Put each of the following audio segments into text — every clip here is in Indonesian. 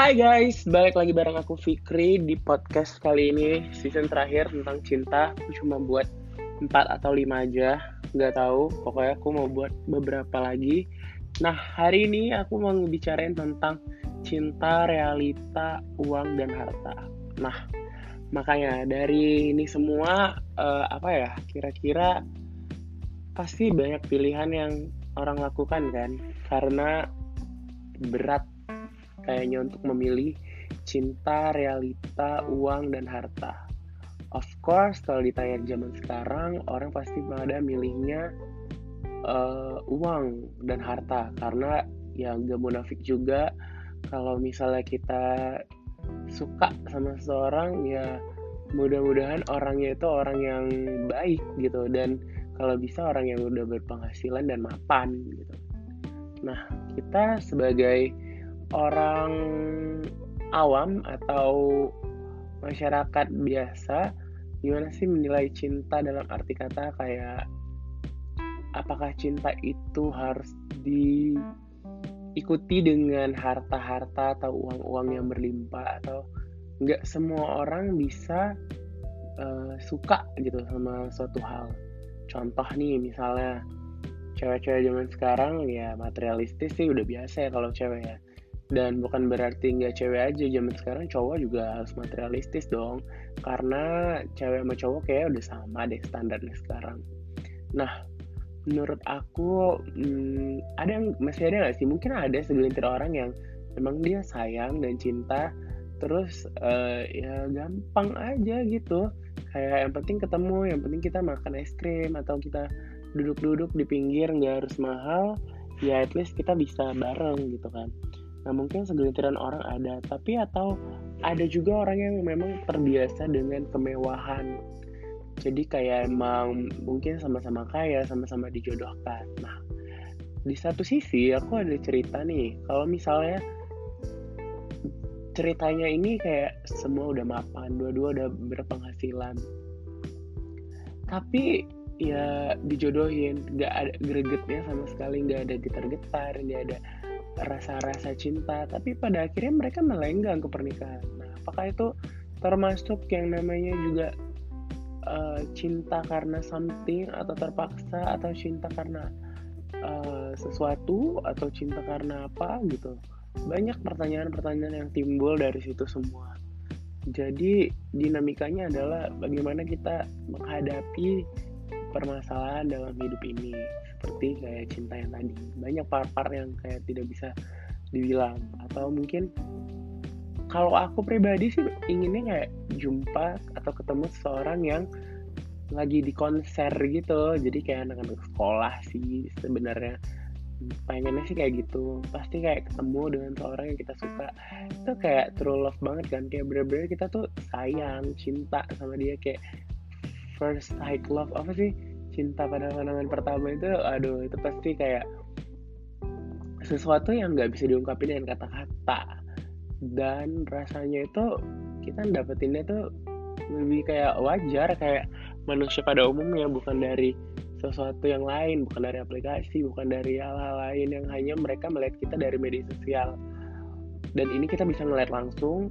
Hai guys, balik lagi bareng aku Fikri di podcast kali ini season terakhir tentang cinta. Aku cuma buat 4 atau 5 aja, nggak tahu. Pokoknya aku mau buat beberapa lagi. Nah hari ini aku mau bicarain tentang cinta, realita, uang dan harta. Nah makanya dari ini semua uh, apa ya? Kira-kira pasti banyak pilihan yang orang lakukan kan, karena berat kayaknya untuk memilih cinta, realita, uang, dan harta. Of course, kalau ditanya zaman sekarang, orang pasti pada milihnya uh, uang dan harta karena yang gak munafik juga kalau misalnya kita suka sama seseorang ya mudah-mudahan orangnya itu orang yang baik gitu dan kalau bisa orang yang udah berpenghasilan dan mapan gitu. Nah, kita sebagai orang awam atau masyarakat biasa gimana sih menilai cinta dalam arti kata kayak apakah cinta itu harus diikuti dengan harta-harta atau uang-uang yang berlimpah? Atau nggak semua orang bisa uh, suka gitu sama suatu hal. Contoh nih misalnya cewek-cewek zaman sekarang ya materialistis sih udah biasa ya kalau cewek ya dan bukan berarti nggak cewek aja zaman sekarang cowok juga harus materialistis dong. Karena cewek sama cowok kayak udah sama deh standarnya sekarang. Nah menurut aku hmm, ada yang masih ada nggak sih? Mungkin ada segelintir orang yang memang dia sayang dan cinta terus uh, ya gampang aja gitu. Kayak yang penting ketemu yang penting kita makan es krim atau kita duduk-duduk di pinggir nggak harus mahal ya at least kita bisa bareng gitu kan Nah mungkin segelintiran orang ada, tapi atau ada juga orang yang memang terbiasa dengan kemewahan. Jadi kayak emang mungkin sama-sama kaya, sama-sama dijodohkan. Nah di satu sisi aku ada cerita nih, kalau misalnya ceritanya ini kayak semua udah mapan, dua-dua udah berpenghasilan. Tapi ya dijodohin, nggak ada gregetnya sama sekali, nggak ada getar-getar, nggak ada rasa-rasa cinta tapi pada akhirnya mereka melenggang ke pernikahan. Nah apakah itu termasuk yang namanya juga uh, cinta karena something atau terpaksa atau cinta karena uh, sesuatu atau cinta karena apa gitu? Banyak pertanyaan-pertanyaan yang timbul dari situ semua. Jadi dinamikanya adalah bagaimana kita menghadapi permasalahan dalam hidup ini. Seperti kayak cinta yang tadi. Banyak part-part yang kayak tidak bisa dibilang. Atau mungkin kalau aku pribadi sih inginnya kayak jumpa atau ketemu seseorang yang lagi di konser gitu. Jadi kayak anak-anak sekolah sih sebenarnya. Pengennya sih kayak gitu. Pasti kayak ketemu dengan seorang yang kita suka. Itu kayak true love banget kan. Kayak bener-bener kita tuh sayang cinta sama dia. Kayak first sight love apa sih? Cinta pada pandangan pertama itu aduh itu pasti kayak sesuatu yang nggak bisa diungkapin dengan kata-kata. Dan rasanya itu kita dapetinnya tuh lebih kayak wajar kayak manusia pada umumnya bukan dari sesuatu yang lain bukan dari aplikasi bukan dari hal-hal lain yang hanya mereka melihat kita dari media sosial. Dan ini kita bisa melihat langsung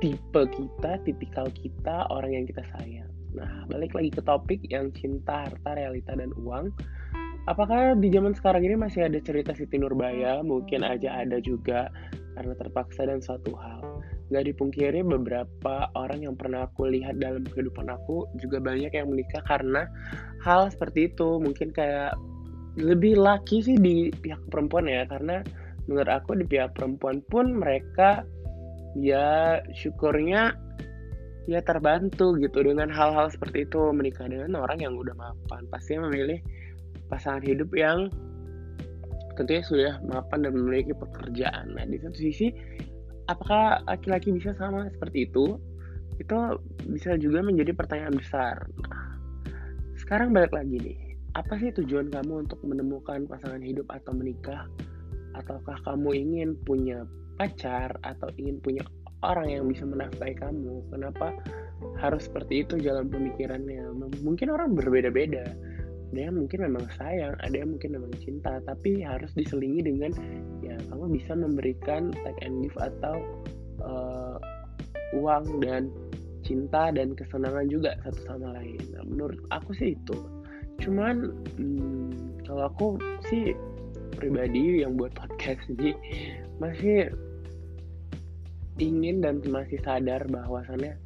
tipe kita tipikal kita orang yang kita sayang Nah, balik lagi ke topik yang cinta, harta, realita, dan uang. Apakah di zaman sekarang ini masih ada cerita Siti Nurbaya? Mungkin aja ada juga karena terpaksa dan suatu hal. Gak dipungkiri beberapa orang yang pernah aku lihat dalam kehidupan aku juga banyak yang menikah karena hal seperti itu. Mungkin kayak lebih laki sih di pihak perempuan ya karena menurut aku di pihak perempuan pun mereka ya syukurnya ya terbantu gitu dengan hal-hal seperti itu. Menikah dengan orang yang udah mapan. Pasti memilih pasangan hidup yang tentunya sudah mapan dan memiliki pekerjaan. Nah di satu sisi apakah laki-laki bisa sama seperti itu? Itu bisa juga menjadi pertanyaan besar. Nah, sekarang balik lagi nih. Apa sih tujuan kamu untuk menemukan pasangan hidup atau menikah? Ataukah kamu ingin punya pacar atau ingin punya orang yang bisa menafkahi kamu. Kenapa harus seperti itu jalan pemikirannya? Mungkin orang berbeda-beda. Ada yang mungkin memang sayang ada yang mungkin memang cinta tapi harus diselingi dengan ya kamu bisa memberikan take and give atau uh, uang dan cinta dan kesenangan juga satu sama lain. Nah, menurut aku sih itu. Cuman hmm, kalau aku sih pribadi yang buat podcast ini masih ingin dan masih sadar bahwasannya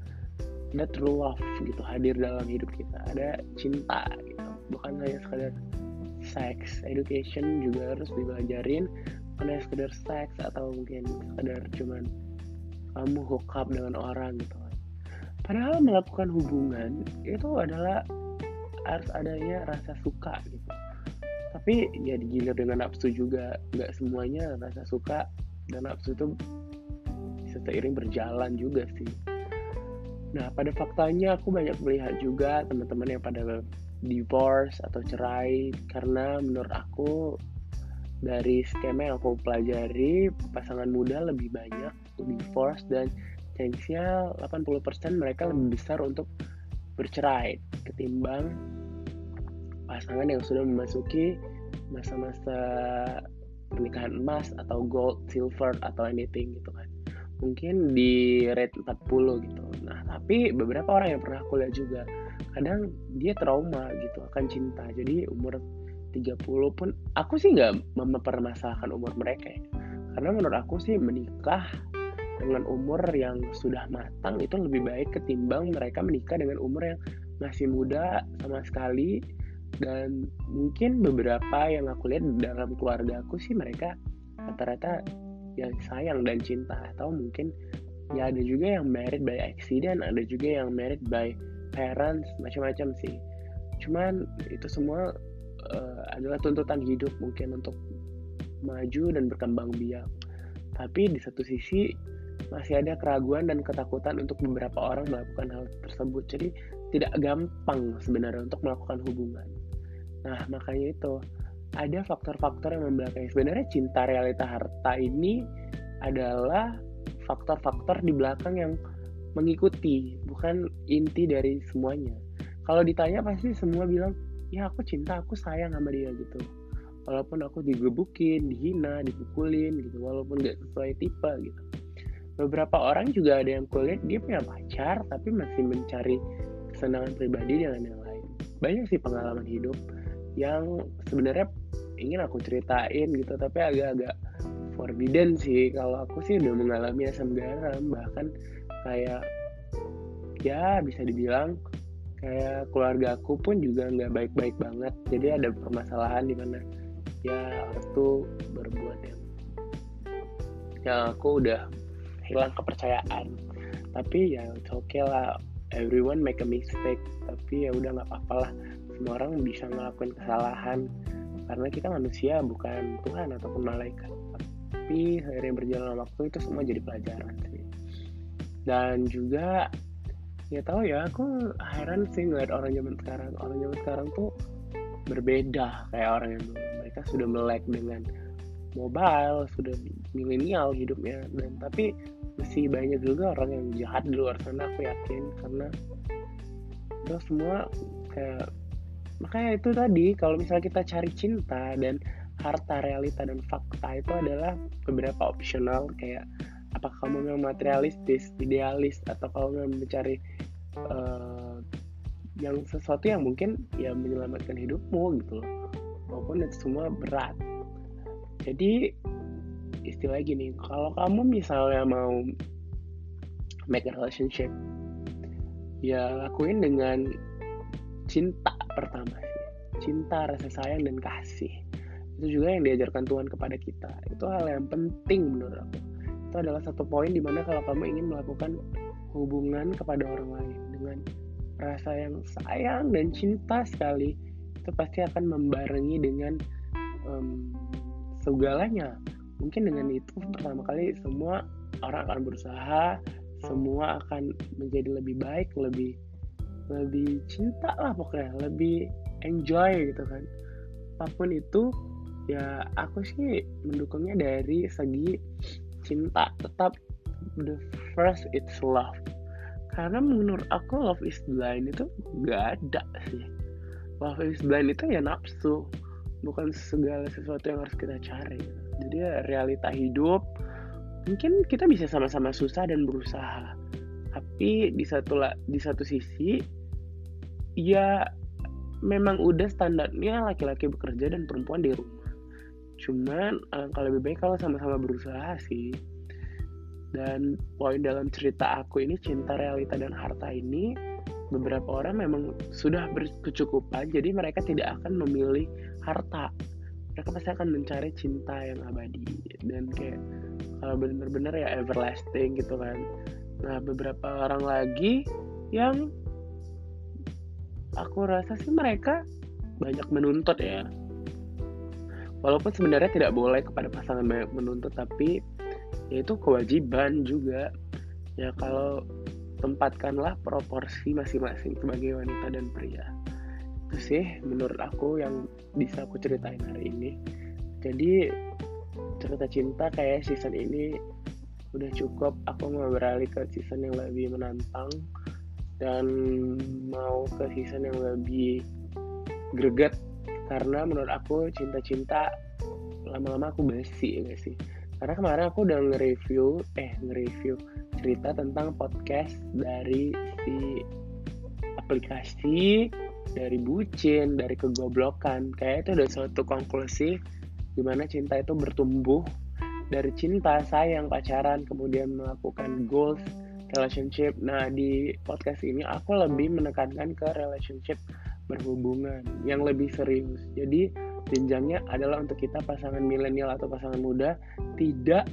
ada true love gitu hadir dalam hidup kita ada cinta gitu. Bukan hanya sekadar seks education juga harus dibelajarin. Bukan hanya sekedar seks atau mungkin sekedar cuman kamu hook up dengan orang gitu. Padahal melakukan hubungan itu adalah harus adanya rasa suka gitu. Tapi ya digilir dengan nafsu juga. Nggak semuanya rasa suka dan nafsu itu seiring berjalan juga sih. Nah, pada faktanya aku banyak melihat juga teman-teman yang pada divorce atau cerai karena menurut aku dari skema yang aku pelajari pasangan muda lebih banyak divorce dan chance-nya 80% mereka lebih besar untuk bercerai ketimbang pasangan yang sudah memasuki masa-masa pernikahan emas atau gold, silver atau anything gitu kan mungkin di rate 40 gitu. Nah tapi beberapa orang yang pernah aku lihat juga kadang dia trauma gitu akan cinta. Jadi umur 30 pun aku sih nggak mempermasalahkan umur mereka ya. karena menurut aku sih menikah dengan umur yang sudah matang itu lebih baik ketimbang mereka menikah dengan umur yang masih muda sama sekali. Dan mungkin beberapa yang aku lihat dalam keluarga aku sih mereka rata-rata yang sayang dan cinta. Atau mungkin ya ada juga yang married by accident ada juga yang married by parents macam-macam sih. Cuman itu semua uh, adalah tuntutan hidup mungkin untuk maju dan berkembang biak. Tapi di satu sisi masih ada keraguan dan ketakutan untuk beberapa orang melakukan hal tersebut. Jadi tidak gampang sebenarnya untuk melakukan hubungan. Nah makanya itu ada faktor-faktor yang membelakangi. Sebenarnya cinta realita harta ini adalah faktor-faktor di belakang yang mengikuti, bukan inti dari semuanya. Kalau ditanya pasti semua bilang, ya aku cinta, aku sayang sama dia gitu. Walaupun aku digebukin, dihina, dipukulin gitu, walaupun gak sesuai tipe gitu. Beberapa orang juga ada yang kulihat dia punya pacar, tapi masih mencari kesenangan pribadi dengan yang lain. Banyak sih pengalaman hidup yang sebenarnya ingin aku ceritain gitu tapi agak-agak forbidden sih. Kalau aku sih udah mengalami asam garam bahkan kayak ya bisa dibilang kayak keluarga aku pun juga nggak baik-baik banget. Jadi ada permasalahan di mana ya aku berbuat yang yang aku udah hilang kepercayaan. Tapi ya oke okay lah. Everyone make a mistake. Tapi ya udah nggak apa-apa lah. Semua orang bisa ngelakuin kesalahan karena kita manusia bukan Tuhan ataupun malaikat. Tapi seiring berjalan waktu itu semua jadi pelajaran sih. Dan juga ya tahu ya aku heran sih ngeliat orang zaman sekarang. Orang zaman sekarang tuh berbeda kayak orang yang dulu. Mereka sudah melek dengan mobile sudah milenial hidupnya. Dan tapi masih banyak juga orang yang jahat di luar sana aku yakin. Karena itu semua kayak makanya itu tadi kalau misalnya kita cari cinta dan harta realita dan fakta itu adalah beberapa opsional kayak apakah kamu memang materialistis idealis atau kamu memang mencari uh, yang sesuatu yang mungkin ya menyelamatkan hidupmu gitu loh. Maupun itu semua berat. Jadi istilah gini kalau kamu misalnya mau make a relationship ya lakuin dengan cinta pertama sih. Cinta rasa sayang dan kasih. Itu juga yang diajarkan Tuhan kepada kita. Itu hal yang penting menurut aku. Itu adalah satu poin di mana kalau kamu ingin melakukan hubungan kepada orang lain dengan rasa yang sayang dan cinta sekali itu pasti akan membarengi dengan um, segalanya. Mungkin dengan itu pertama kali semua orang akan berusaha semua akan menjadi lebih baik lebih lebih cinta lah pokoknya lebih enjoy gitu kan. Apa pun itu ya aku sih mendukungnya dari segi cinta tetap the first it's love. Karena menurut aku love is blind itu gak ada sih. Love is blind itu ya nafsu bukan segala sesuatu yang harus kita cari jadi ya realita hidup mungkin kita bisa sama-sama susah dan berusaha. Tapi di satu di satu sisi ya memang udah standarnya laki-laki bekerja dan perempuan di rumah. Cuman alangkah lebih baik kalau sama-sama berusaha sih. Dan poin dalam cerita aku ini cinta realita dan harta ini beberapa orang memang sudah berkecukupan jadi mereka tidak akan memilih harta. Mereka pasti akan mencari cinta yang abadi. Dan kayak kalau benar-benar ya everlasting gitu kan. Nah beberapa orang lagi yang aku rasa sih mereka banyak menuntut ya. Walaupun sebenarnya tidak boleh kepada pasangan banyak menuntut tapi ya itu kewajiban juga. Ya kalau tempatkanlah proporsi masing-masing sebagai wanita dan pria. Itu sih menurut aku yang bisa aku ceritain hari ini. Jadi cerita cinta kayak season ini udah cukup. Aku mau beralih ke season yang lebih menantang dan mau ke season yang lebih greget karena menurut aku cinta-cinta lama-lama aku basi ya sih? Karena kemarin aku udah nge-review eh nge-review cerita tentang podcast dari si aplikasi dari bucin dari kegoblokan. Kayak itu udah suatu konklusi gimana cinta itu bertumbuh dari cinta sayang pacaran kemudian melakukan goals relationship nah di podcast ini aku lebih menekankan ke relationship berhubungan yang lebih serius jadi jenjangnya adalah untuk kita pasangan milenial atau pasangan muda tidak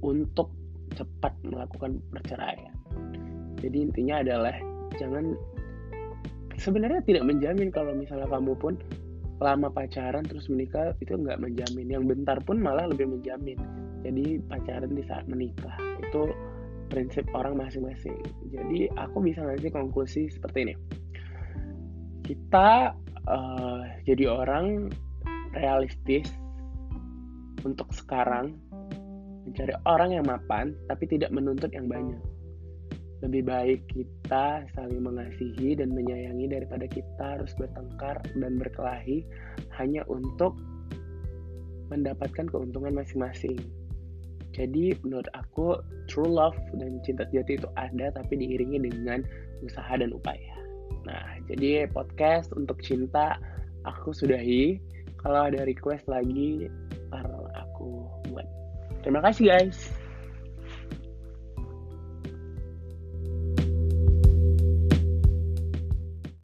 untuk cepat melakukan perceraian. Jadi intinya adalah jangan sebenarnya tidak menjamin kalau misalnya kamu pun lama pacaran terus menikah itu nggak menjamin. Yang bentar pun malah lebih menjamin. Jadi pacaran di saat menikah itu prinsip orang masing-masing. Jadi aku bisa ngasih konklusi seperti ini. Kita uh, jadi orang realistis untuk sekarang mencari orang yang mapan tapi tidak menuntut yang banyak lebih baik kita saling mengasihi dan menyayangi daripada kita harus bertengkar dan berkelahi hanya untuk mendapatkan keuntungan masing-masing. Jadi menurut aku true love dan cinta sejati itu ada tapi diiringi dengan usaha dan upaya. Nah, jadi podcast untuk cinta aku sudahi. Kalau ada request lagi, ntar aku buat. Terima kasih guys.